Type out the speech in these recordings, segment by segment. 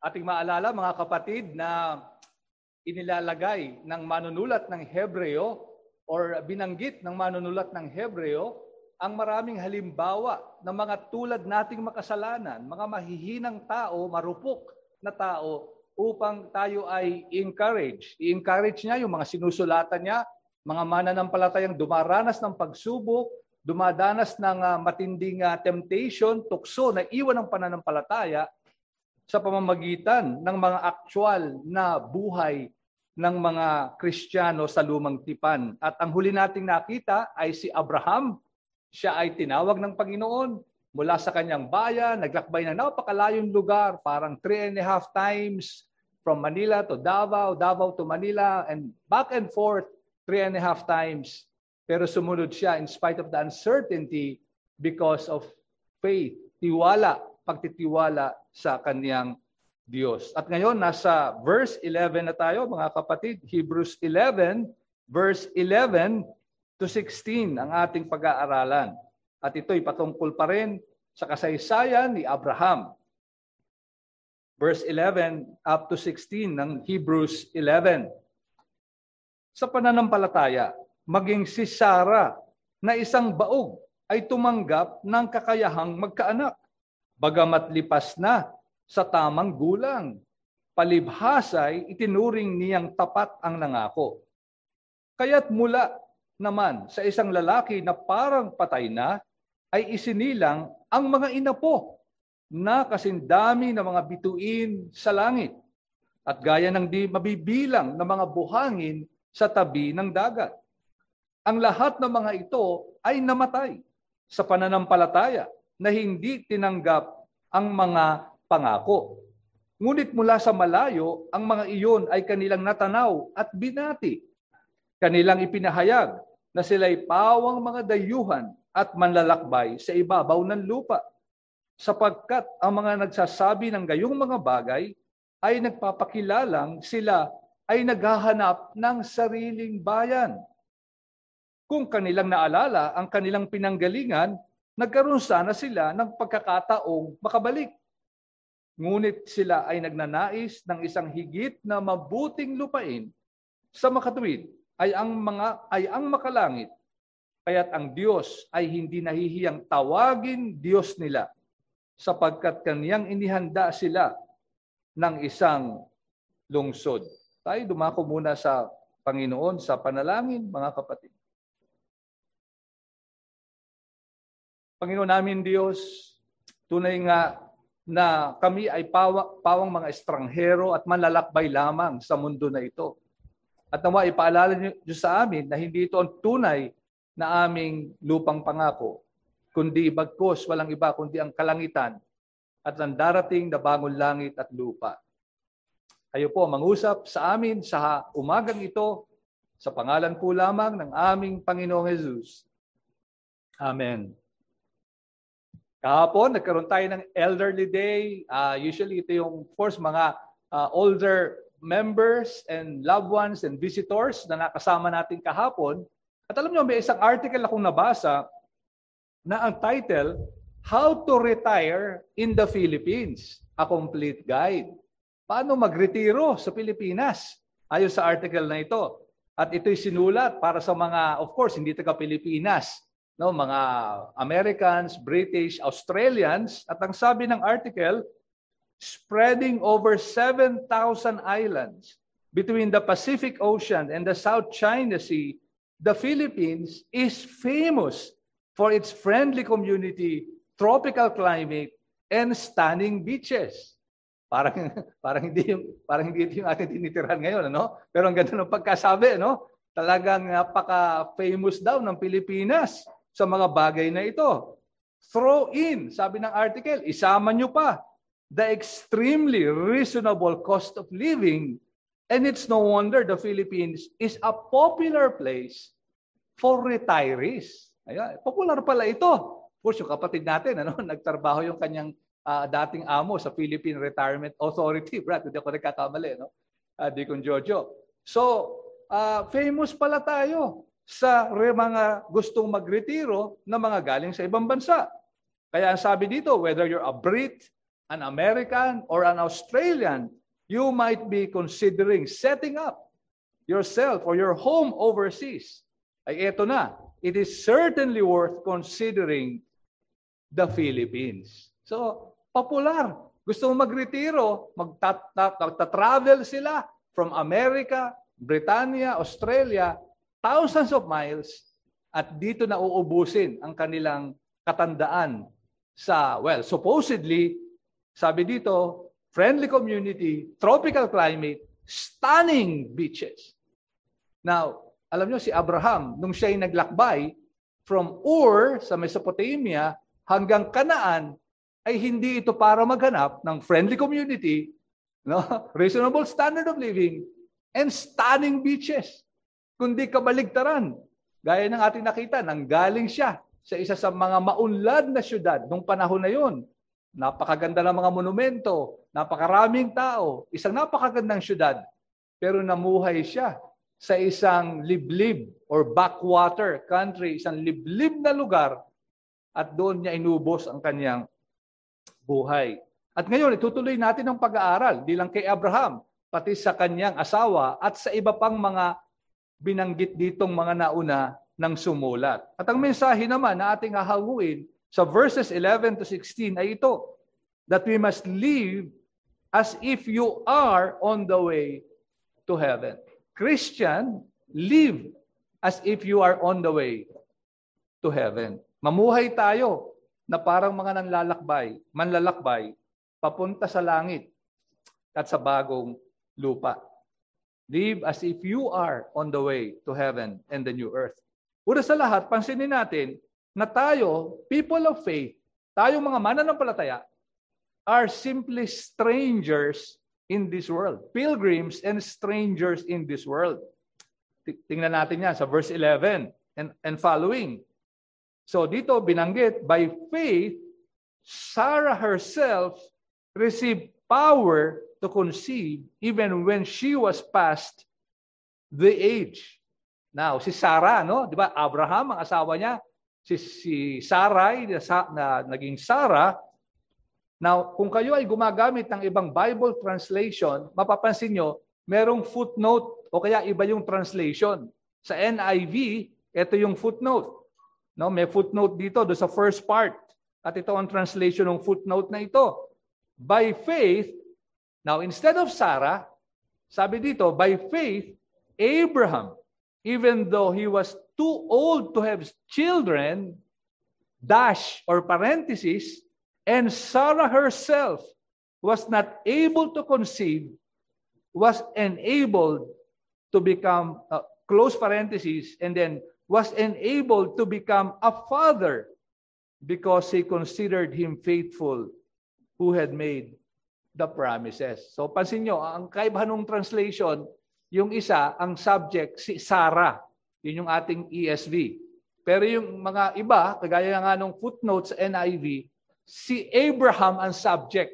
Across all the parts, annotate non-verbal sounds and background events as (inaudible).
Ating maalala mga kapatid na inilalagay ng manunulat ng Hebreo or binanggit ng manunulat ng Hebreo ang maraming halimbawa ng mga tulad nating makasalanan, mga mahihinang tao, marupok na tao upang tayo ay encourage. I-encourage niya yung mga sinusulatan niya, mga mananampalatayang dumaranas ng pagsubok, dumadanas ng uh, matinding uh, temptation, tukso na iwan ng pananampalataya sa pamamagitan ng mga aktual na buhay ng mga Kristiyano sa lumang tipan. At ang huli nating nakita ay si Abraham. Siya ay tinawag ng Panginoon mula sa kanyang bayan, naglakbay na napakalayong lugar, parang three and a half times from Manila to Davao, Davao to Manila, and back and forth three and a half times. Pero sumunod siya in spite of the uncertainty because of faith, tiwala pagtitiwala sa kaniyang Diyos. At ngayon, nasa verse 11 na tayo, mga kapatid. Hebrews 11, verse 11 to 16 ang ating pag-aaralan. At ito'y patungkol pa rin sa kasaysayan ni Abraham. Verse 11 up to 16 ng Hebrews 11. Sa pananampalataya, maging si Sarah na isang baog ay tumanggap ng kakayahang magkaanak bagamat lipas na sa tamang gulang. Palibhasay, itinuring niyang tapat ang nangako. Kaya't mula naman sa isang lalaki na parang patay na, ay isinilang ang mga inapo na kasindami ng mga bituin sa langit at gaya ng di mabibilang na mga buhangin sa tabi ng dagat. Ang lahat ng mga ito ay namatay sa pananampalataya na hindi tinanggap ang mga pangako. Ngunit mula sa malayo, ang mga iyon ay kanilang natanaw at binati. Kanilang ipinahayag na sila'y pawang mga dayuhan at manlalakbay sa ibabaw ng lupa. Sapagkat ang mga nagsasabi ng gayong mga bagay ay nagpapakilalang sila ay naghahanap ng sariling bayan. Kung kanilang naalala ang kanilang pinanggalingan, nagkaroon sana sila ng pagkakataong makabalik. Ngunit sila ay nagnanais ng isang higit na mabuting lupain sa makatuwid ay ang mga ay ang makalangit. Kaya't ang Diyos ay hindi nahihiyang tawagin Diyos nila sapagkat kaniyang inihanda sila ng isang lungsod. Tayo dumako muna sa Panginoon sa panalangin, mga kapatid. Panginoon namin Diyos, tunay nga na kami ay pawa, pawang mga estranghero at manlalakbay lamang sa mundo na ito. At nawa ipaalala niyo sa amin na hindi ito ang tunay na aming lupang pangako, kundi bagkos walang iba kundi ang kalangitan at ang darating na bagong langit at lupa. Kayo po mangusap sa amin sa umagang ito sa pangalan po lamang ng aming Panginoong Jesus. Amen. Kahapon, nagkaroon tayo ng Elderly Day. Uh, usually, ito yung, course, mga uh, older members and loved ones and visitors na nakasama natin kahapon. At alam niyo, may isang article akong nabasa na ang title, How to Retire in the Philippines, a Complete Guide. Paano magretiro sa Pilipinas? Ayon sa article na ito. At ito'y sinulat para sa mga, of course, hindi taga-Pilipinas no, mga Americans, British, Australians at ang sabi ng article, spreading over 7,000 islands between the Pacific Ocean and the South China Sea, the Philippines is famous for its friendly community, tropical climate, and stunning beaches. Parang (laughs) parang hindi yung parang hindi ito yung ating tinitirahan ngayon, ano? Pero ang ganda ng pagkasabi, no? Talagang napaka-famous daw ng Pilipinas sa mga bagay na ito. Throw in, sabi ng article, isama nyo pa the extremely reasonable cost of living and it's no wonder the Philippines is a popular place for retirees. Ayan, popular pala ito. Of course, yung kapatid natin, ano, (laughs) nagtrabaho yung kanyang uh, dating amo sa Philippine Retirement Authority. (laughs) Brad, hindi ako nagkakamali, no? Uh, Deacon Jojo. So, uh, famous pala tayo sa mga gustong magretiro na mga galing sa ibang bansa. Kaya ang sabi dito, whether you're a Brit, an American or an Australian, you might be considering setting up yourself or your home overseas. Ay eto na, it is certainly worth considering the Philippines. So, popular. Gusto mo magretiro, magta-travel sila from America, Britannia, Australia, thousands of miles, at dito na uubusin ang kanilang katandaan sa, well, supposedly, sabi dito, friendly community, tropical climate, stunning beaches. Now, alam nyo, si Abraham, nung siya'y naglakbay from Ur sa Mesopotamia hanggang Kanaan, ay hindi ito para maghanap ng friendly community, no? (laughs) reasonable standard of living, and stunning beaches. Kundi kabaligtaran. Gaya ng ating nakita, nanggaling siya sa isa sa mga maunlad na syudad nung panahon na yon. Napakaganda ng mga monumento, napakaraming tao, isang napakagandang syudad. Pero namuhay siya sa isang liblib or backwater country, isang liblib na lugar at doon niya inubos ang kanyang buhay. At ngayon, itutuloy natin ang pag-aaral, di lang kay Abraham, pati sa kanyang asawa at sa iba pang mga binanggit ditong mga nauna ng sumulat. At ang mensahe naman na ating hahanguin sa verses 11 to 16 ay ito, that we must live as if you are on the way to heaven. Christian, live as if you are on the way to heaven. Mamuhay tayo na parang mga nanlalakbay, manlalakbay, papunta sa langit at sa bagong lupa. Live as if you are on the way to heaven and the new earth. Una sa lahat, pansinin natin na tayo, people of faith, tayo mga mananampalataya, are simply strangers in this world. Pilgrims and strangers in this world. Tingnan natin yan sa verse 11 and, and following. So dito binanggit, by faith, Sarah herself received power to conceive even when she was past the age. Now, si Sarah, no? Di ba? Abraham, ang asawa niya, si, si Sarai, na, na naging Sarah. Now, kung kayo ay gumagamit ng ibang Bible translation, mapapansin nyo, merong footnote o kaya iba yung translation. Sa NIV, ito yung footnote. No, may footnote dito do sa first part. At ito ang translation ng footnote na ito. By faith, Now, instead of Sarah, sabi dito, by faith, Abraham, even though he was too old to have children, dash or parenthesis, and Sarah herself was not able to conceive, was enabled to become, uh, close parenthesis, and then was enabled to become a father because he considered him faithful who had made the promises. So pansin nyo, ang kaibahan ng translation, yung isa, ang subject, si Sarah. Yun yung ating ESV. Pero yung mga iba, kagaya nga nung footnotes NIV, si Abraham ang subject.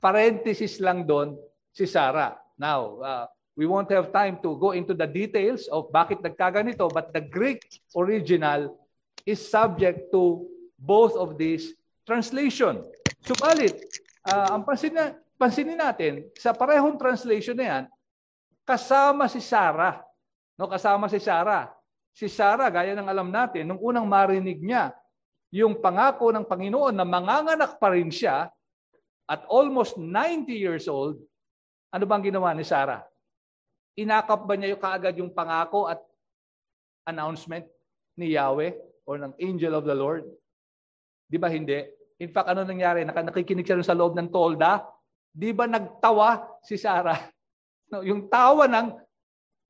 Parenthesis lang doon, si Sarah. Now, uh, we won't have time to go into the details of bakit nagkaganito, but the Greek original is subject to both of these translation. Subalit, uh, ang pansin na, pansinin natin, sa parehong translation na yan, kasama si Sarah. No, kasama si Sarah. Si Sarah, gaya ng alam natin, nung unang marinig niya yung pangako ng Panginoon na manganganak pa rin siya at almost 90 years old, ano bang ginawa ni Sarah? Inakap ba niya yung kaagad yung pangako at announcement ni Yahweh or ng angel of the Lord? Di ba hindi? In fact, ano nangyari? Nakikinig siya sa loob ng tolda Di ba nagtawa si Sarah? No, yung tawa ng,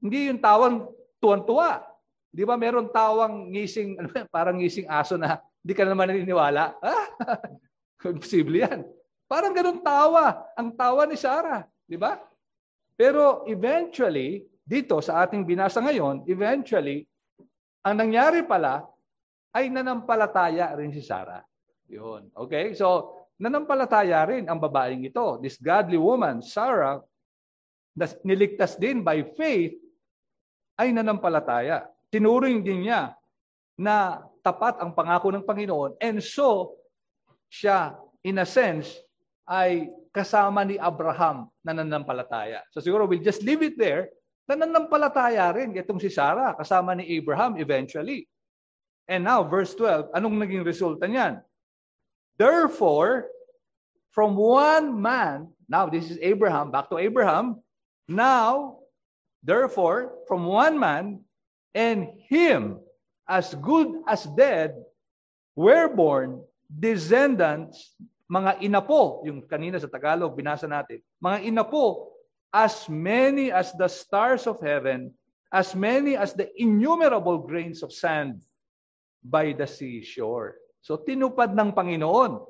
hindi yung tawang tuwan-tuwa. Di ba meron tawang ngising, ano, (laughs) parang ngising aso na hindi ka naman naniniwala? Ah, (laughs) posible yan. Parang ganun tawa, ang tawa ni Sarah. Di ba? Pero eventually, dito sa ating binasa ngayon, eventually, ang nangyari pala ay nanampalataya rin si Sarah. Yun. Okay? So, nanampalataya rin ang babaeng ito. This godly woman, Sarah, niligtas din by faith, ay nanampalataya. Tinuring din niya na tapat ang pangako ng Panginoon and so siya, in a sense, ay kasama ni Abraham na nanampalataya. So siguro we'll just leave it there. Nananampalataya rin itong si Sarah kasama ni Abraham eventually. And now, verse 12, anong naging resulta niyan? Therefore, from one man, now this is Abraham, back to Abraham, now, therefore, from one man, and him as good as dead, were born descendants, mga inapo, yung kanina sa Tagalog, binasa natin, mga inapo, as many as the stars of heaven, as many as the innumerable grains of sand by the seashore. So tinupad ng Panginoon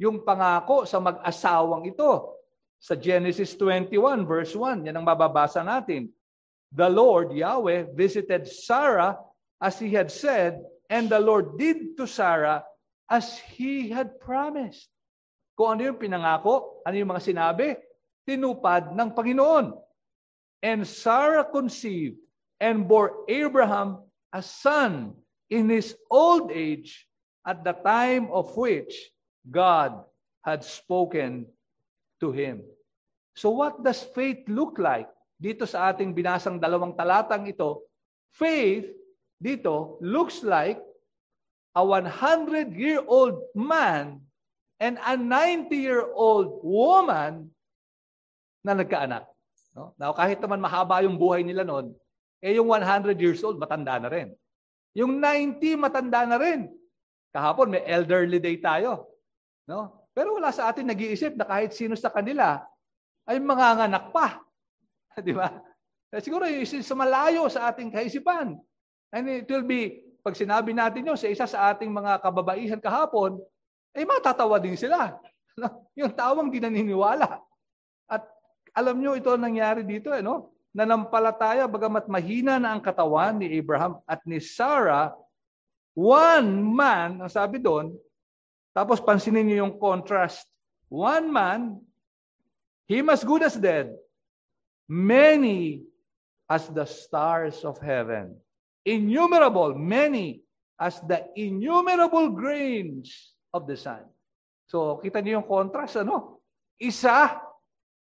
yung pangako sa mag-asawang ito. Sa Genesis 21 verse 1, yan ang mababasa natin. The Lord, Yahweh, visited Sarah as he had said, and the Lord did to Sarah as he had promised. Kung ano yung pinangako, ano yung mga sinabi, tinupad ng Panginoon. And Sarah conceived and bore Abraham a son in his old age at the time of which God had spoken to him. So what does faith look like? Dito sa ating binasang dalawang talatang ito, faith dito looks like a 100-year-old man and a 90-year-old woman na nagkaanak. No? Now, kahit naman mahaba yung buhay nila noon, eh yung 100 years old, matanda na rin. Yung 90, matanda na rin. Kahapon, may elderly day tayo. No? Pero wala sa atin nag-iisip na kahit sino sa kanila ay manganganak pa. (laughs) Di ba? Eh, siguro sa malayo sa ating kaisipan. And it will be, pag sinabi natin yun sa isa sa ating mga kababaihan kahapon, ay matatawa din sila. (laughs) yung tawang di naniniwala. At alam nyo, ito nangyari dito. Eh, no? nanampalataya bagamat mahina na ang katawan ni Abraham at ni Sarah, one man, ang sabi doon, tapos pansinin niyo yung contrast. One man, him as good as dead, many as the stars of heaven. Innumerable, many as the innumerable grains of the sun. So, kita niyo yung contrast, ano? Isa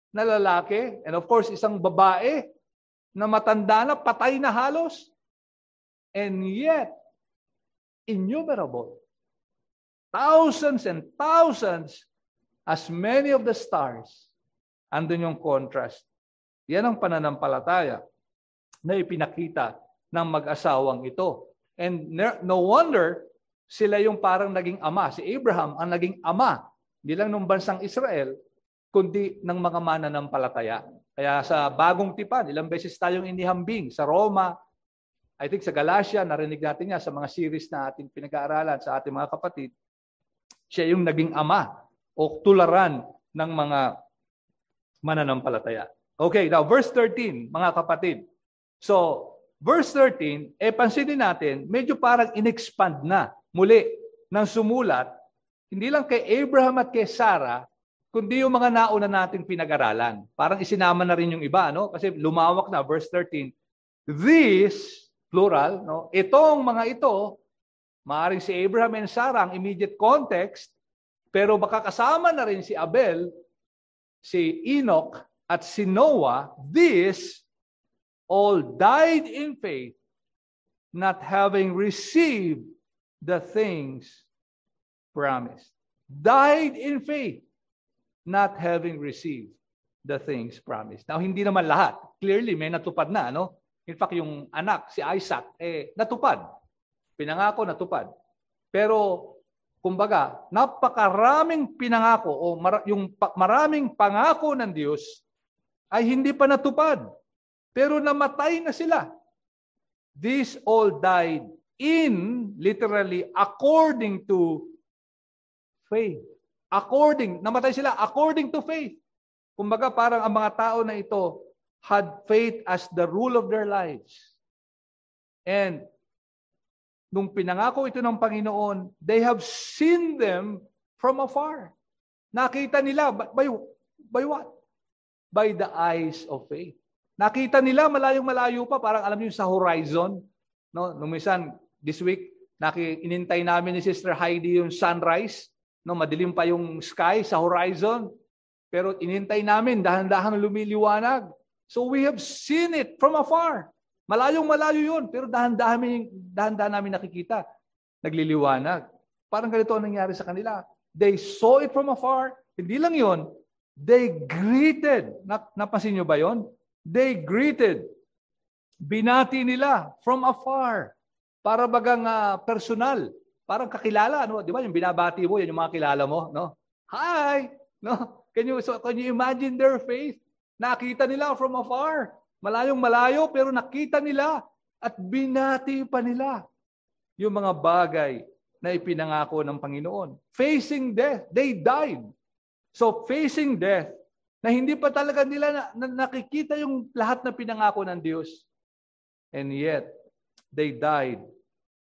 na lalaki, and of course, isang babae na matanda na, patay na halos. And yet, innumerable. Thousands and thousands, as many of the stars. Andun yung contrast. Yan ang pananampalataya na ipinakita ng mag-asawang ito. And no wonder, sila yung parang naging ama. Si Abraham ang naging ama, hindi lang ng bansang Israel, kundi ng mga mananampalataya. Kaya sa bagong tipan, ilang beses tayong inihambing sa Roma, I think sa Galatia, narinig natin niya sa mga series na ating pinag-aaralan sa ating mga kapatid, siya yung naging ama o tularan ng mga mananampalataya. Okay, now verse 13, mga kapatid. So, verse 13, eh pansinin natin, medyo parang inexpand na muli ng sumulat, hindi lang kay Abraham at kay Sarah, kundi yung mga nauna nating pinag-aralan. Parang isinama na rin yung iba, no? Kasi lumawak na, verse 13. This, plural, no? Itong mga ito, maaaring si Abraham and Sarah ang immediate context, pero baka kasama na rin si Abel, si Enoch, at si Noah, this all died in faith, not having received the things promised. Died in faith not having received the things promised. Now, hindi naman lahat. Clearly, may natupad na. No? In fact, yung anak, si Isaac, eh, natupad. Pinangako, natupad. Pero, kumbaga, napakaraming pinangako o mar- yung pa- maraming pangako ng Diyos ay hindi pa natupad. Pero namatay na sila. These all died in, literally, according to faith. According, namatay sila according to faith. Kumbaga parang ang mga tao na ito had faith as the rule of their lives. And nung pinangako ito ng Panginoon, they have seen them from afar. Nakita nila, by, by what? By the eyes of faith. Nakita nila malayong malayo pa, parang alam niyo sa horizon. No, nung minsan, this week, naki, inintay namin ni Sister Heidi yung sunrise. No, madilim pa yung sky sa horizon. Pero inintay namin, dahan-dahang lumiliwanag. So we have seen it from afar. Malayong malayo yun, pero dahan-dahan, dahan-dahan namin nakikita. Nagliliwanag. Parang ganito ang nangyari sa kanila. They saw it from afar. Hindi lang yon, they greeted. Nap napansin nyo ba yon? They greeted. Binati nila from afar. Para bagang uh, personal. Parang kakilala. Ano? Di ba yung binabati mo, yan yung mga kilala mo. No? Hi! No? Can you, so, can you imagine their faith? Nakita nila from afar. Malayong malayo, pero nakita nila at binati pa nila yung mga bagay na ipinangako ng Panginoon. Facing death, they died. So facing death, na hindi pa talaga nila na, na, nakikita yung lahat na pinangako ng Diyos. And yet, they died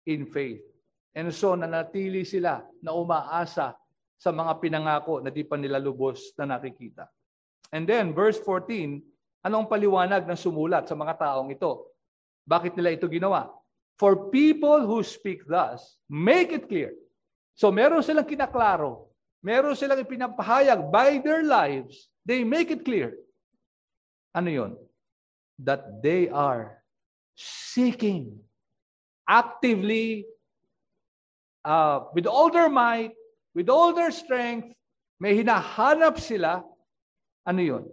in faith. And so nanatili sila na umaasa sa mga pinangako na di pa nila lubos na nakikita. And then, verse 14, anong paliwanag ng sumulat sa mga taong ito? Bakit nila ito ginawa? For people who speak thus, make it clear. So meron silang kinaklaro. Meron silang ipinapahayag by their lives. They make it clear. Ano yon? That they are seeking actively uh, with all their might with all their strength, may hinahanap sila, ano yun?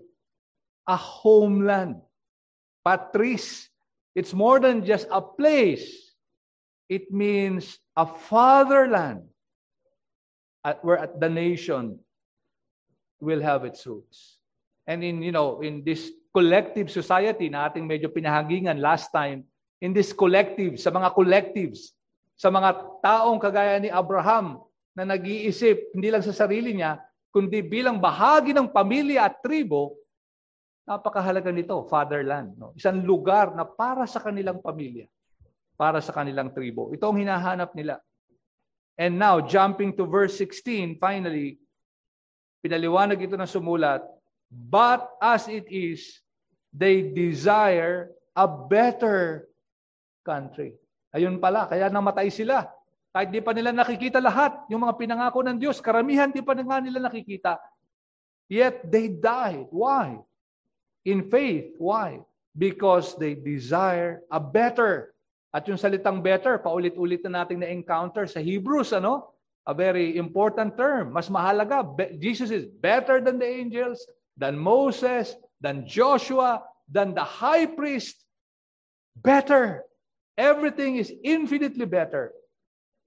A homeland. Patris. It's more than just a place. It means a fatherland at where the nation will have its roots. And in, you know, in this collective society na ating medyo pinahagingan last time, in this collective, sa mga collectives, sa mga taong kagaya ni Abraham na nag-iisip hindi lang sa sarili niya, kundi bilang bahagi ng pamilya at tribo, napakahalaga nito, fatherland. No? Isang lugar na para sa kanilang pamilya, para sa kanilang tribo. Ito ang hinahanap nila. And now, jumping to verse 16, finally, pinaliwanag ito na sumulat, But as it is, they desire a better country. Ayun pala, kaya namatay sila. Kahit di pa nila nakikita lahat, yung mga pinangako ng Diyos, karamihan di pa nga nila nakikita. Yet they died. Why? In faith. Why? Because they desire a better. At yung salitang better, paulit-ulit na nating na-encounter sa Hebrews, ano? A very important term. Mas mahalaga. Jesus is better than the angels, than Moses, than Joshua, than the high priest. Better. Everything is infinitely better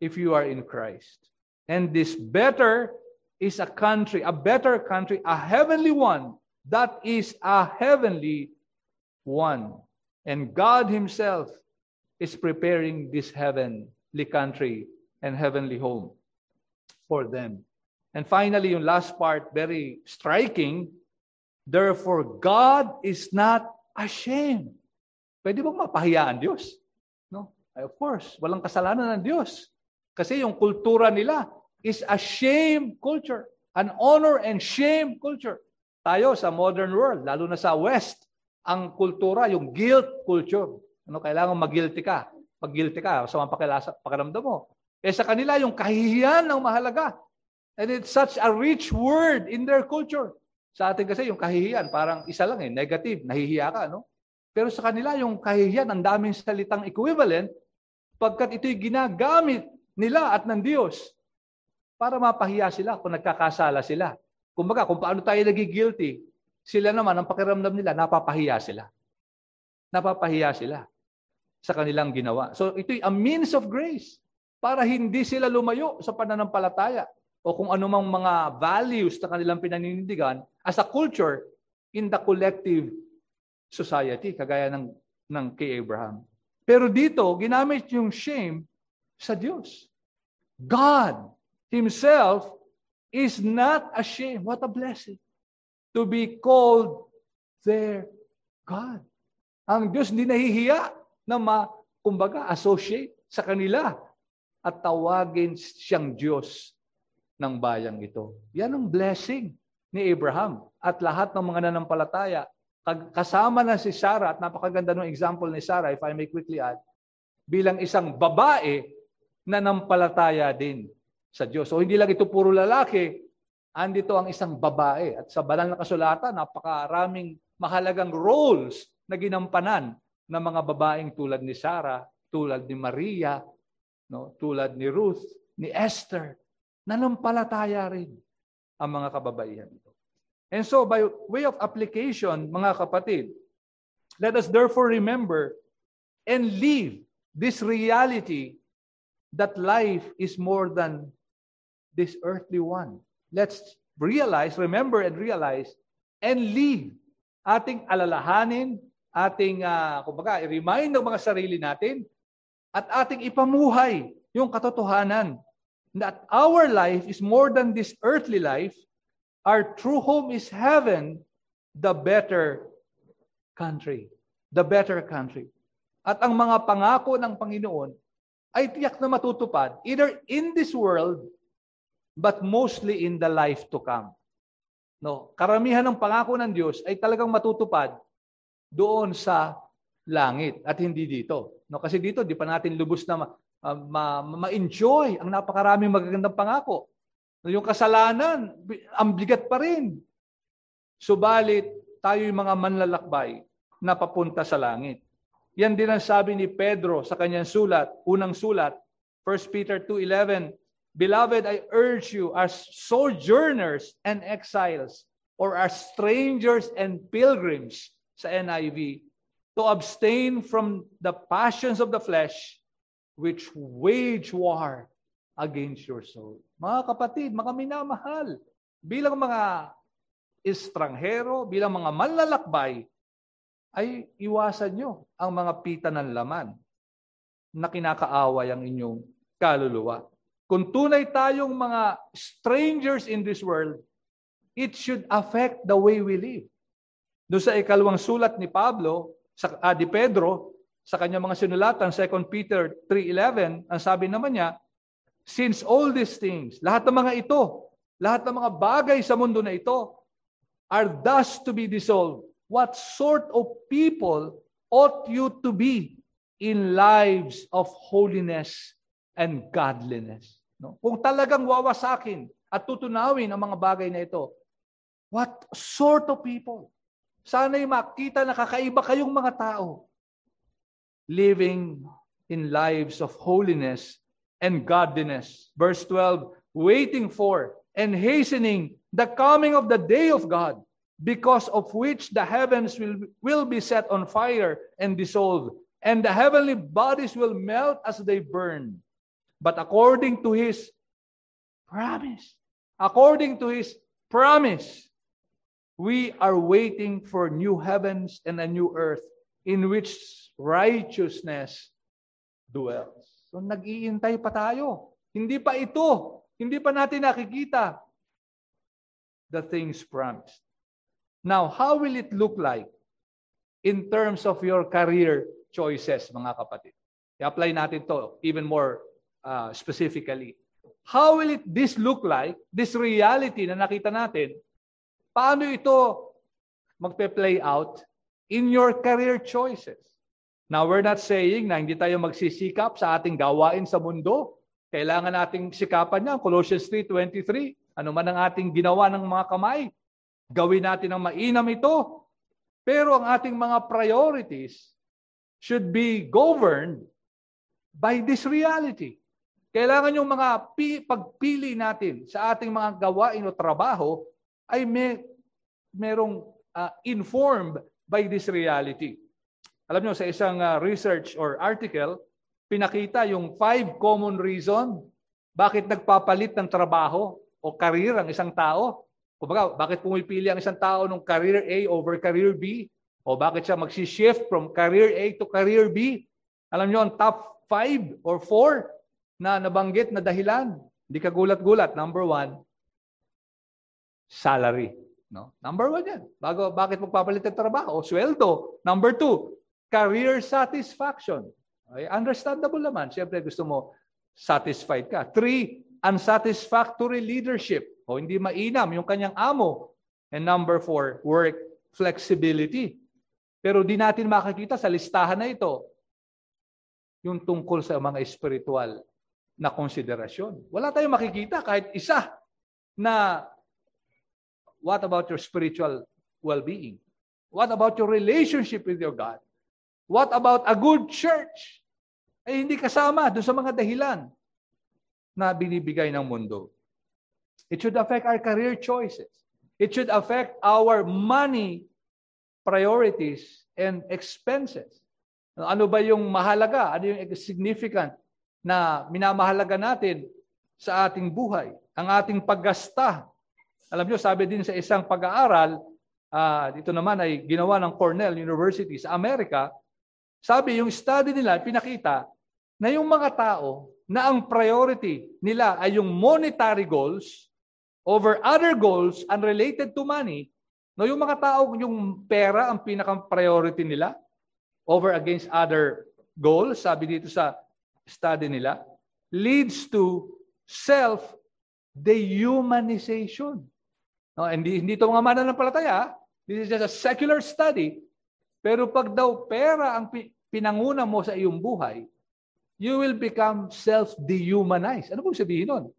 if you are in Christ. And this better is a country, a better country, a heavenly one. That is a heavenly one. And God Himself is preparing this heavenly country and heavenly home for them. And finally, yung last part, very striking. Therefore, God is not ashamed. Pwede bang mapahiya ang Diyos? No? Of course, walang kasalanan ng Diyos. Kasi yung kultura nila is a shame culture. An honor and shame culture. Tayo sa modern world, lalo na sa West, ang kultura, yung guilt culture. Ano, kailangan mag-guilty ka. Pag-guilty ka, sa mga pakiramdam mo. Eh sa kanila, yung kahihiyan ng mahalaga. And it's such a rich word in their culture. Sa atin kasi, yung kahihiyan, parang isa lang eh, negative, nahihiya ka, no? Pero sa kanila, yung kahihiyan, ang daming salitang equivalent, pagkat ito'y ginagamit nila at ng Diyos para mapahiya sila kung nagkakasala sila. Kumbaga, kung paano tayo nagigilty, sila naman, ang pakiramdam nila, napapahiya sila. Napapahiya sila sa kanilang ginawa. So ito'y a means of grace para hindi sila lumayo sa pananampalataya o kung anumang mga values na kanilang pinaninindigan as a culture in the collective society, kagaya ng, ng kay Abraham. Pero dito, ginamit yung shame sa Diyos. God Himself is not ashamed. What a blessing. To be called their God. Ang Diyos hindi nahihiya na ma, kumbaga, associate sa kanila at tawagin siyang Diyos ng bayang ito. Yan ang blessing ni Abraham at lahat ng mga nanampalataya. Kasama na si Sarah at napakaganda ng example ni Sarah, if I may quickly add, bilang isang babae nanampalataya din sa Diyos. So hindi lang ito puro lalaki, andito ang isang babae. At sa banal na kasulatan, napakaraming mahalagang roles na ginampanan ng mga babaeng tulad ni Sarah, tulad ni Maria, no, tulad ni Ruth, ni Esther. Nanampalataya rin ang mga kababaihan ito. And so by way of application, mga kapatid, let us therefore remember and live this reality that life is more than this earthly one. Let's realize, remember and realize, and live. Ating alalahanin, ating, uh, kumbaga, i-remind ng mga sarili natin, at ating ipamuhay yung katotohanan that our life is more than this earthly life, our true home is heaven, the better country. The better country. At ang mga pangako ng Panginoon ay tiyak na matutupad either in this world but mostly in the life to come. No, karamihan ng pangako ng Diyos ay talagang matutupad doon sa langit at hindi dito. No, kasi dito di pa natin lubos na uh, ma, ma-enjoy ang napakaraming magagandang pangako. Yung kasalanan, ang bigat pa rin. Subalit, tayo yung mga manlalakbay na papunta sa langit. Yan din ang sabi ni Pedro sa kanyang sulat, unang sulat, 1 Peter 2.11, Beloved, I urge you as sojourners and exiles, or as strangers and pilgrims sa NIV, to abstain from the passions of the flesh which wage war against your soul. Mga kapatid, mga minamahal, bilang mga estranghero, bilang mga manlalakbay, ay iwasan nyo ang mga pita ng laman na kinakaaway ang inyong kaluluwa. Kung tunay tayong mga strangers in this world, it should affect the way we live. Doon sa ikalawang sulat ni Pablo, sa, ah, di Pedro, sa kanyang mga sinulatan, 2 Peter 3.11, ang sabi naman niya, Since all these things, lahat ng mga ito, lahat ng mga bagay sa mundo na ito, are thus to be dissolved, what sort of people ought you to be in lives of holiness and godliness? No? Kung talagang wawasakin at tutunawin ang mga bagay na ito, what sort of people? Sana'y makita na kakaiba kayong mga tao living in lives of holiness and godliness. Verse 12, waiting for and hastening the coming of the day of God, because of which the heavens will, will be set on fire and dissolved, and the heavenly bodies will melt as they burn. But according to his promise, according to his promise, we are waiting for new heavens and a new earth in which righteousness dwells. So nag-iintay pa tayo. Hindi pa ito. Hindi pa natin nakikita the things promised. Now, how will it look like in terms of your career choices, mga kapatid? I-apply natin to even more uh, specifically. How will it this look like, this reality na nakita natin, paano ito magpe-play out in your career choices? Now, we're not saying na hindi tayo magsisikap sa ating gawain sa mundo. Kailangan nating sikapan yan. Colossians 3.23, ano man ang ating ginawa ng mga kamay, gawin natin ang mainam ito. Pero ang ating mga priorities should be governed by this reality. Kailangan yung mga pi- pagpili natin sa ating mga gawain o trabaho ay may merong uh, informed by this reality. Alam nyo, sa isang uh, research or article, pinakita yung five common reason bakit nagpapalit ng trabaho o career ang isang tao. Kumbaga, bakit pumipili ang isang tao ng career A over career B? O bakit siya magsi-shift from career A to career B? Alam nyo, ang top five or four na nabanggit na dahilan. Hindi ka gulat-gulat. Number one, salary. No? Number one yan. Bago, bakit magpapalit ng trabaho? O sweldo. Number two, Career satisfaction. Okay? Understandable naman. Siyempre gusto mo satisfied ka. Three, unsatisfactory leadership. O hindi mainam yung kanyang amo. And number four, work flexibility. Pero di natin makikita sa listahan na ito yung tungkol sa mga espiritual na konsiderasyon. Wala tayong makikita kahit isa na what about your spiritual well-being? What about your relationship with your God? What about a good church? Ay hindi kasama doon sa mga dahilan na binibigay ng mundo. It should affect our career choices. It should affect our money priorities and expenses. Ano ba yung mahalaga? Ano yung significant na minamahalaga natin sa ating buhay? Ang ating paggasta. Alam nyo, sabi din sa isang pag-aaral, uh, dito naman ay ginawa ng Cornell University sa Amerika, sabi yung study nila, pinakita na yung mga tao na ang priority nila ay yung monetary goals over other goals unrelated to money, no, yung mga tao, yung pera ang pinaka-priority nila over against other goals, sabi dito sa study nila, leads to self-dehumanization. No, hindi, hindi ito mga mananampalataya. This is just a secular study. Pero pag daw pera ang pinanguna mo sa iyong buhay, you will become self-dehumanized. Ano po sabihin nun?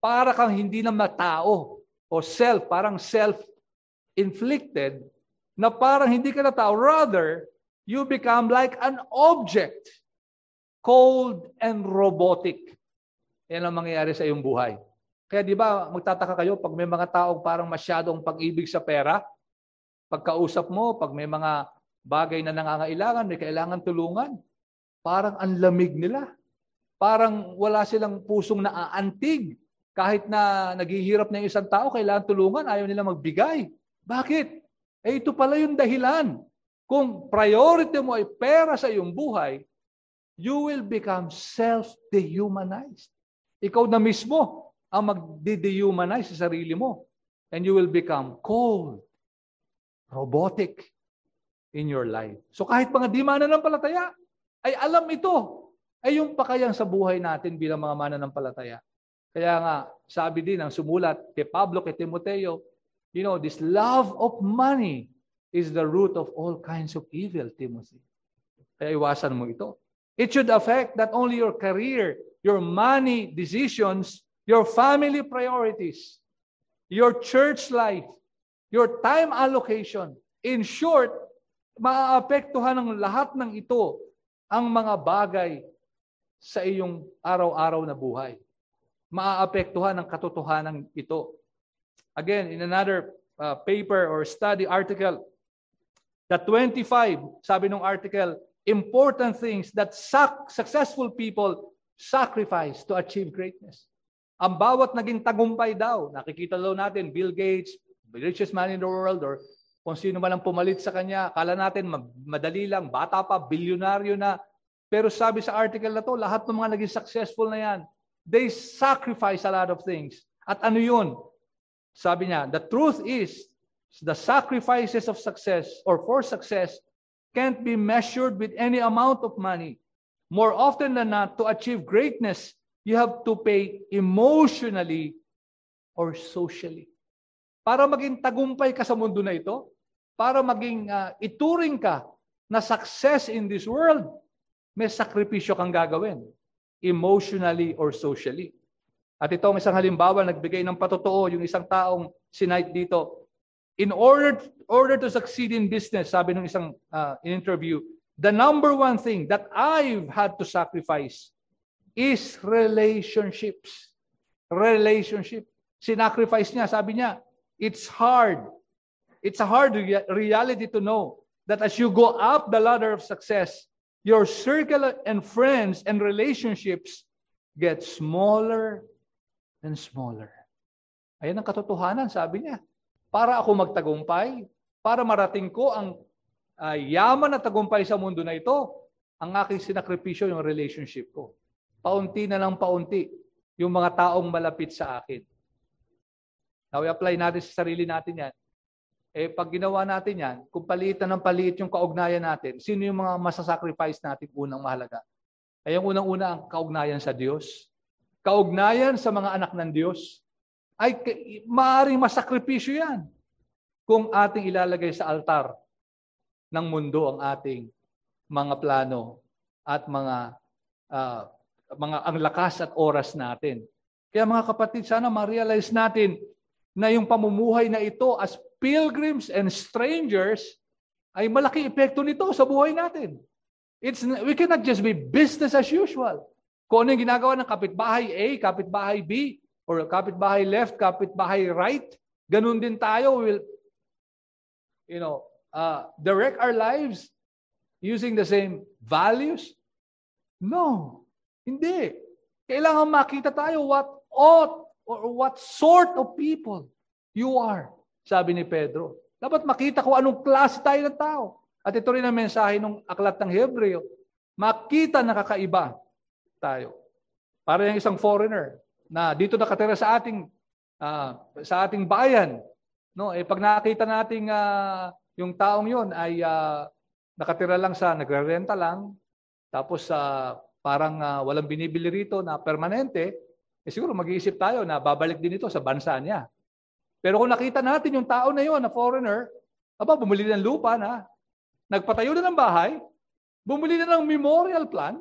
Para kang hindi na matao o self, parang self-inflicted na parang hindi ka na tao. Rather, you become like an object, cold and robotic. Yan ang mangyayari sa iyong buhay. Kaya di ba, magtataka kayo pag may mga taong parang masyadong pag-ibig sa pera, pagkausap mo, pag may mga bagay na nangangailangan, may kailangan tulungan, parang ang lamig nila. Parang wala silang pusong naaantig kahit na naghihirap na yung isang tao, kailangan tulungan, ayaw nila magbigay. Bakit? Eh ito pala yung dahilan. Kung priority mo ay pera sa iyong buhay, you will become self-dehumanized. Ikaw na mismo ang mag-dehumanize sa sarili mo. And you will become cold, robotic in your life. So kahit mga di mananampalataya, ay alam ito. Ay yung pakayang sa buhay natin bilang mga mananampalataya. Kaya nga, sabi din ang sumulat kay Pablo, kay Timoteo, you know, this love of money is the root of all kinds of evil, Timothy. Kaya iwasan mo ito. It should affect not only your career, your money decisions, your family priorities, your church life, your time allocation. In short, maaapektuhan ng lahat ng ito ang mga bagay sa iyong araw-araw na buhay maaapektuhan ng katotohanan ito. Again, in another uh, paper or study article, the 25, sabi ng article, important things that suc- successful people sacrifice to achieve greatness. Ang bawat naging tagumpay daw, nakikita daw natin, Bill Gates, the richest man in the world, or kung sino man ang pumalit sa kanya, kala natin madali lang, bata pa, bilyonaryo na. Pero sabi sa article na to, lahat ng mga naging successful na yan, They sacrifice a lot of things. At ano yun? Sabi niya, the truth is, the sacrifices of success or for success can't be measured with any amount of money. More often than not, to achieve greatness, you have to pay emotionally or socially. Para maging tagumpay ka sa mundo na ito, para maging uh, ituring ka na success in this world, may sakripisyo kang gagawin emotionally or socially. At ito ang isang halimbawa, nagbigay ng patotoo yung isang taong sinight dito. In order, order to succeed in business, sabi ng isang uh, interview, the number one thing that I've had to sacrifice is relationships. Relationship. Sinacrifice niya, sabi niya, it's hard. It's a hard reality to know that as you go up the ladder of success, your circle and friends and relationships get smaller and smaller. Ayan ang katotohanan, sabi niya. Para ako magtagumpay, para marating ko ang uh, yaman at tagumpay sa mundo na ito, ang aking sinakripisyo yung relationship ko. Paunti na lang paunti yung mga taong malapit sa akin. Now, i-apply natin sa sarili natin yan. Eh, pag ginawa natin yan, kung palitan ng palit yung kaugnayan natin, sino yung mga masasacrifice natin unang mahalaga? Ay yung unang-una ang kaugnayan sa Diyos. Kaugnayan sa mga anak ng Diyos. Ay maaaring masakripisyo yan kung ating ilalagay sa altar ng mundo ang ating mga plano at mga uh, mga ang lakas at oras natin. Kaya mga kapatid, sana ma-realize natin na yung pamumuhay na ito as pilgrims and strangers ay malaki epekto nito sa buhay natin. It's, we cannot just be business as usual. Kung ano yung ginagawa ng kapitbahay A, kapitbahay B, or kapitbahay left, kapitbahay right, ganun din tayo will, you know, uh, direct our lives using the same values? No, hindi. Kailangan makita tayo what ought or what sort of people you are, sabi ni Pedro. Dapat makita ko anong klase tayo ng tao. At ito rin ang mensahe ng aklat ng Hebreo. Makita na kakaiba tayo. Para yung isang foreigner na dito nakatira sa ating uh, sa ating bayan, no? Eh pag nakita nating uh, yung taong 'yon ay uh, nakatira lang sa nagrerenta lang, tapos uh, parang uh, walang binibili rito na permanente, eh siguro mag-iisip tayo na babalik din ito sa bansa niya. Pero kung nakita natin yung tao na yon na foreigner, aba, bumili ng lupa na, nagpatayo na ng bahay, bumili na ng memorial plan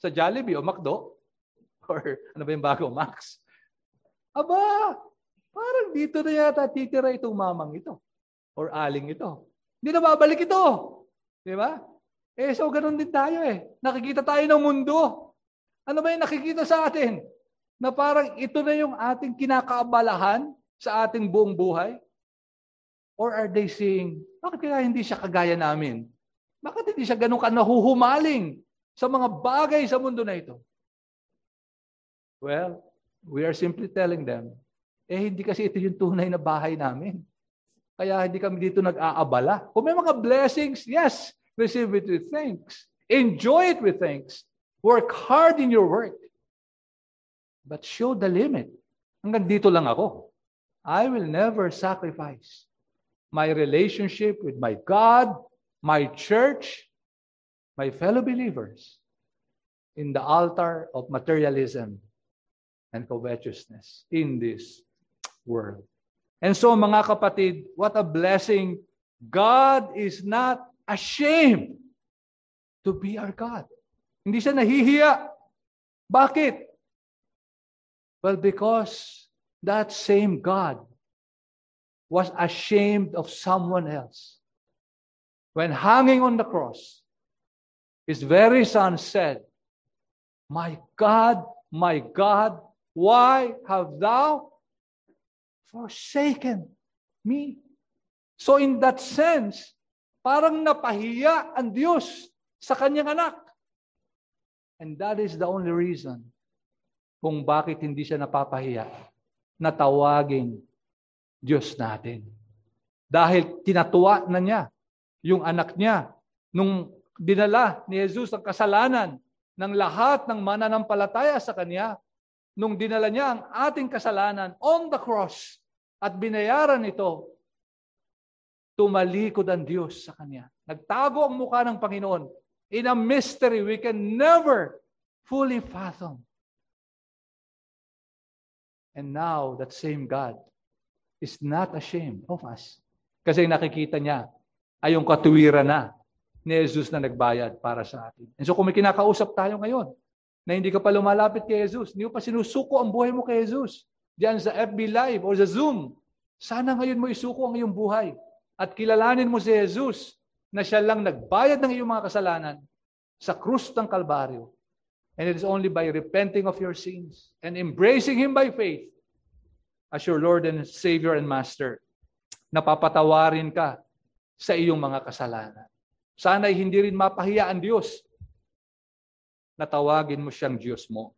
sa Jollibee o McDo, (laughs) or ano ba yung bago, Max? Aba, parang dito na yata titira itong mamang ito or aling ito. Hindi na babalik ito. Di ba? Eh, so ganun din tayo eh. Nakikita tayo ng mundo. Ano ba yung nakikita sa atin? Na parang ito na yung ating kinakaabalahan sa ating buong buhay? Or are they saying, bakit kaya hindi siya kagaya namin? Bakit hindi siya ganun ka nahuhumaling sa mga bagay sa mundo na ito? Well, we are simply telling them, eh hindi kasi ito yung tunay na bahay namin. Kaya hindi kami dito nag-aabala. Kung may mga blessings, yes, Receive it with thanks. Enjoy it with thanks. Work hard in your work. But show the limit. Hanggang dito lang ako. I will never sacrifice my relationship with my God, my church, my fellow believers in the altar of materialism and covetousness in this world. And so mga kapatid, what a blessing. God is not ashamed to be our God. Hindi siya nahihiya. Bakit? Well, because that same God was ashamed of someone else. When hanging on the cross, his very son said, My God, my God, why have thou forsaken me? So, in that sense, Parang napahiya ang Diyos sa kanyang anak. And that is the only reason kung bakit hindi siya napapahiya na tawagin Diyos natin. Dahil tinatuwa na niya yung anak niya nung dinala ni Jesus ang kasalanan ng lahat ng mananampalataya sa Kanya, nung dinala niya ang ating kasalanan on the cross at binayaran ito tumalikod ang Diyos sa Kanya. Nagtago ang mukha ng Panginoon. In a mystery we can never fully fathom. And now, that same God is not ashamed of us. Kasi nakikita niya ay yung katuwiran na ni Jesus na nagbayad para sa atin. And so kung may kinakausap tayo ngayon, na hindi ka pa lumalapit kay Jesus, hindi pa sinusuko ang buhay mo kay Jesus, diyan sa FB Live o sa Zoom, sana ngayon mo isuko ang iyong buhay at kilalanin mo si Jesus na siya lang nagbayad ng iyong mga kasalanan sa krus ng Kalbaryo. And it is only by repenting of your sins and embracing Him by faith as your Lord and Savior and Master, napapatawarin ka sa iyong mga kasalanan. Sana'y hindi rin mapahiya ang Diyos na tawagin mo siyang Diyos mo.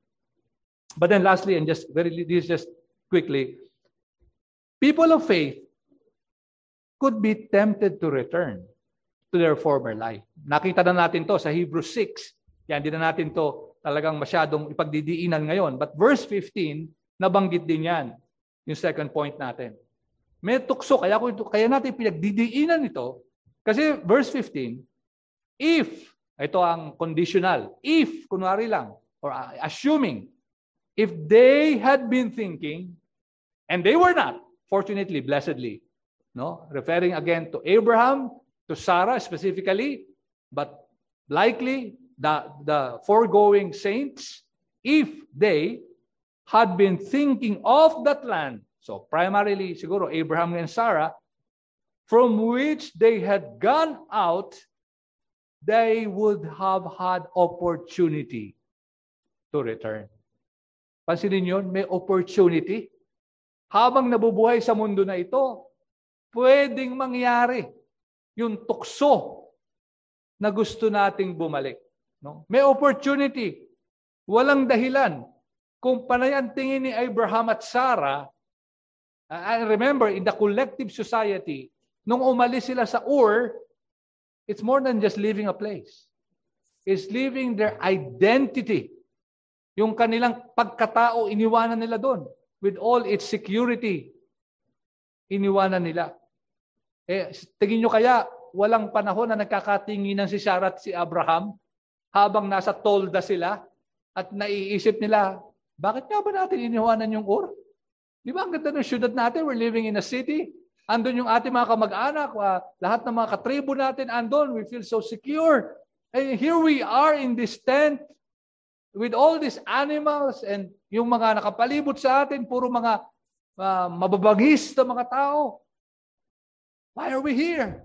But then lastly, and just very this just quickly, people of faith could be tempted to return to their former life. Nakita na natin to sa Hebrews 6. Yan, hindi na natin to talagang masyadong ipagdidiinan ngayon. But verse 15, nabanggit din yan. Yung second point natin. May tukso, kaya, kaya natin pinagdidiinan ito. Kasi verse 15, if, ito ang conditional, if, kunwari lang, or assuming, if they had been thinking, and they were not, fortunately, blessedly, No? Referring again to Abraham, to Sarah specifically, but likely the, the foregoing saints, if they had been thinking of that land, So primarily, siguro, Abraham and Sarah, from which they had gone out, they would have had opportunity to return. Pansinin yun, may opportunity. Habang nabubuhay sa mundo na ito, pwedeng mangyari yung tukso na gusto nating bumalik. No? May opportunity. Walang dahilan. Kung panay tingin ni Abraham at Sarah, I remember in the collective society, nung umalis sila sa Ur, it's more than just leaving a place. It's leaving their identity. Yung kanilang pagkatao, iniwanan nila doon. With all its security, iniwanan nila. Eh, tingin nyo kaya, walang panahon na nagkakatinginan si Sarah at si Abraham habang nasa tolda sila at naiisip nila, bakit nga ba natin iniwanan yung Ur? Di ba ang ganda ng syudad natin? We're living in a city. Andun yung ating mga kamag-anak, uh, lahat ng mga katribo natin andun. We feel so secure. And here we are in this tent with all these animals and yung mga nakapalibot sa atin, puro mga uh, mababagis na mga tao. Why are we here?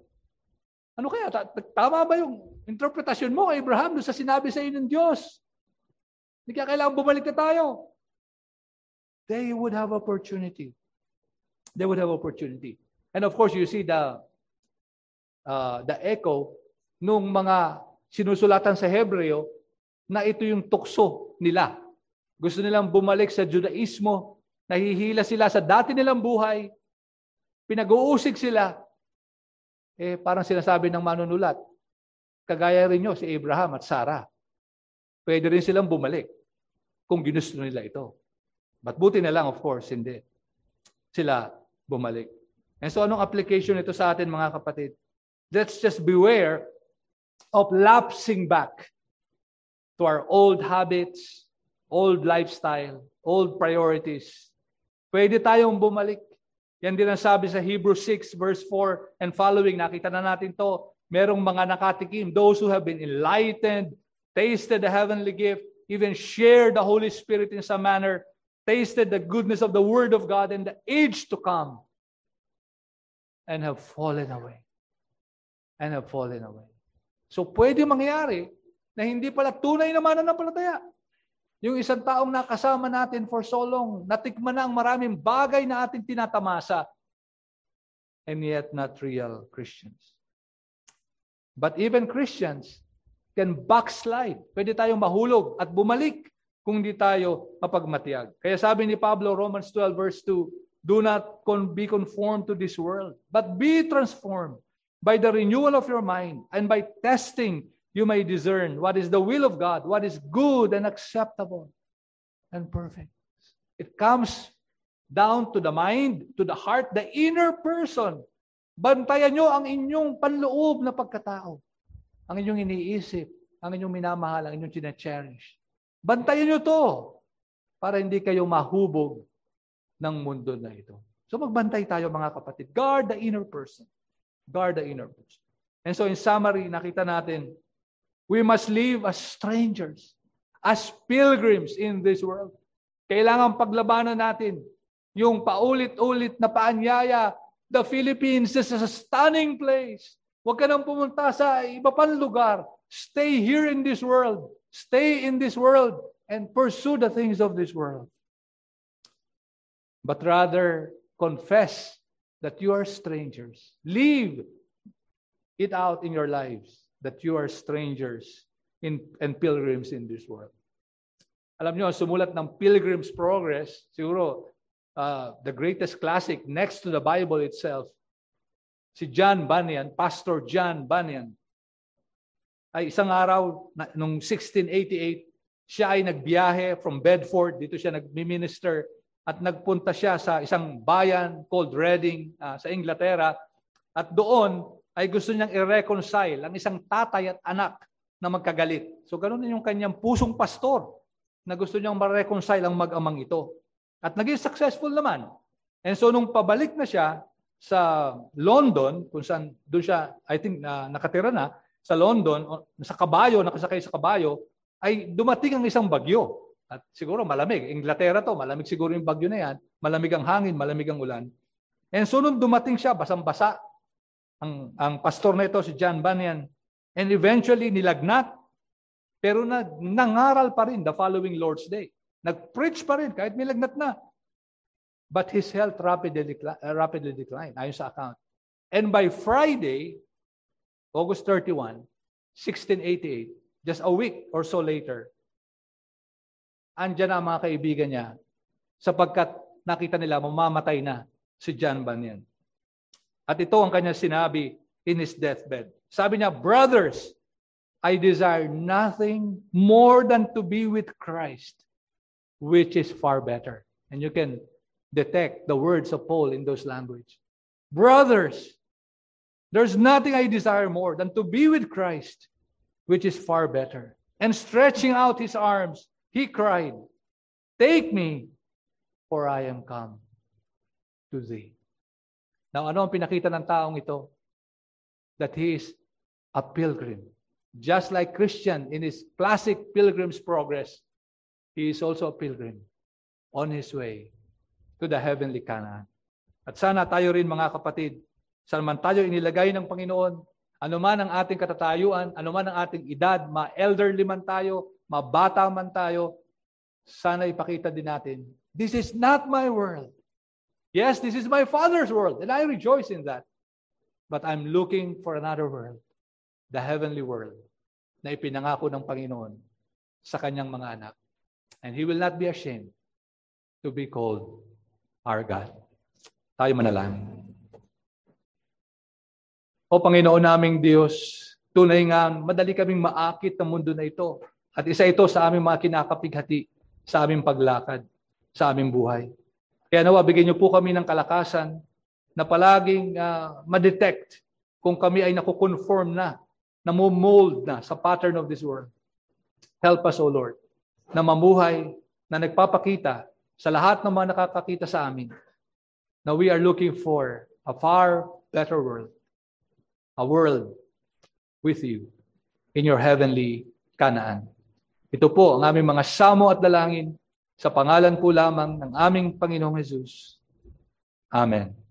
Ano kaya? Tama ba yung interpretasyon mo kay Abraham doon sa sinabi sa iyo ng Diyos? Hindi kaya kailangan bumalik na tayo. They would have opportunity. They would have opportunity. And of course, you see the uh, the echo nung mga sinusulatan sa Hebreo na ito yung tukso nila. Gusto nilang bumalik sa Judaismo, nahihila sila sa dati nilang buhay, pinag-uusig sila, eh parang sinasabi ng manunulat, kagaya rin nyo si Abraham at Sarah. Pwede rin silang bumalik kung ginusto nila ito. But buti na lang, of course, hindi. Sila bumalik. And so anong application ito sa atin mga kapatid? Let's just beware of lapsing back to our old habits, old lifestyle, old priorities. Pwede tayong bumalik. Yan din ang sabi sa Hebrews 6 verse 4 and following. Nakita na natin to. Merong mga nakatikim. Those who have been enlightened, tasted the heavenly gift, even shared the Holy Spirit in some manner, tasted the goodness of the Word of God and the age to come and have fallen away. And have fallen away. So pwede mangyari na hindi pala tunay na mananampalataya. Yung isang taong nakasama natin for so long, natikman na ang maraming bagay na ating tinatamasa, and yet not real Christians. But even Christians can backslide. Pwede tayong mahulog at bumalik kung di tayo mapagmatiyag. Kaya sabi ni Pablo, Romans 12 verse 2, Do not be conformed to this world, but be transformed by the renewal of your mind, and by testing you may discern what is the will of God, what is good and acceptable and perfect. It comes down to the mind, to the heart, the inner person. Bantayan nyo ang inyong panloob na pagkatao. Ang inyong iniisip, ang inyong minamahal, ang inyong chine-cherish. Bantayan nyo to para hindi kayo mahubog ng mundo na ito. So magbantay tayo mga kapatid. Guard the inner person. Guard the inner person. And so in summary, nakita natin, we must live as strangers, as pilgrims in this world. Kailangan paglabanan natin yung paulit-ulit na paanyaya. The Philippines is a stunning place. Huwag ka nang pumunta sa iba pang lugar. Stay here in this world. Stay in this world and pursue the things of this world but rather confess that you are strangers. Leave it out in your lives that you are strangers in, and pilgrims in this world. Alam niyo, sumulat ng Pilgrim's Progress, siguro uh, the greatest classic next to the Bible itself, si John Bunyan, Pastor John Bunyan, ay isang araw, na, nung 1688, siya ay nagbiyahe from Bedford, dito siya nag-minister at nagpunta siya sa isang bayan called Reading uh, sa Inglaterra at doon ay gusto niyang i-reconcile ang isang tatay at anak na magkagalit. So ganoon din yung kanyang pusong pastor na gusto niyang ma-reconcile ang mag-amang ito. At naging successful naman. And so nung pabalik na siya sa London, kung saan doon siya, I think, na nakatira na, sa London, sa kabayo, nakasakay sa kabayo, ay dumating ang isang bagyo. At siguro malamig. Inglaterra to, malamig siguro yung bagyo na yan. Malamig ang hangin, malamig ang ulan. And so nung dumating siya, basang-basa, ang, ang pastor na ito, si John Bunyan, and eventually nilagnat, pero na, nangaral pa rin the following Lord's Day. Nag-preach pa rin kahit nilagnat na. But his health rapidly, decli- uh, rapidly declined, ayon sa account. And by Friday, August 31, 1688, just a week or so later, andyan na ang mga kaibigan niya sapagkat nakita nila mamamatay na si John Bunyan. At ito ang kanya sinabi in his deathbed. Sabi niya, Brothers, I desire nothing more than to be with Christ, which is far better. And you can detect the words of Paul in those language. Brothers, there's nothing I desire more than to be with Christ, which is far better. And stretching out his arms, he cried, Take me, for I am come to thee. Now, ano ang pinakita ng taong ito? That he is a pilgrim. Just like Christian in his classic Pilgrim's Progress, he is also a pilgrim on his way to the heavenly Canaan. At sana tayo rin mga kapatid, saan man tayo inilagay ng Panginoon, ano man ang ating katatayuan, ano man ang ating edad, ma-elderly man tayo, mabata man tayo, sana ipakita din natin This is not my world. Yes, this is my Father's world, and I rejoice in that. But I'm looking for another world, the heavenly world, na ipinangako ng Panginoon sa kanyang mga anak. And He will not be ashamed to be called our God. Tayo manalangin. O Panginoon naming Diyos, tunay nga, madali kaming maakit ng mundo na ito. At isa ito sa aming mga kinakapighati sa aming paglakad sa aming buhay. Kaya nawa, bigyan niyo po kami ng kalakasan na palaging uh, ma-detect kung kami ay nakukonform na, namumold na sa pattern of this world. Help us, O Lord, na mamuhay na nagpapakita sa lahat ng mga nakakakita sa amin na we are looking for a far better world. A world with you in your heavenly Canaan. Ito po ang aming mga samo at dalangin sa pangalan po lamang ng aming Panginoong Jesus. Amen.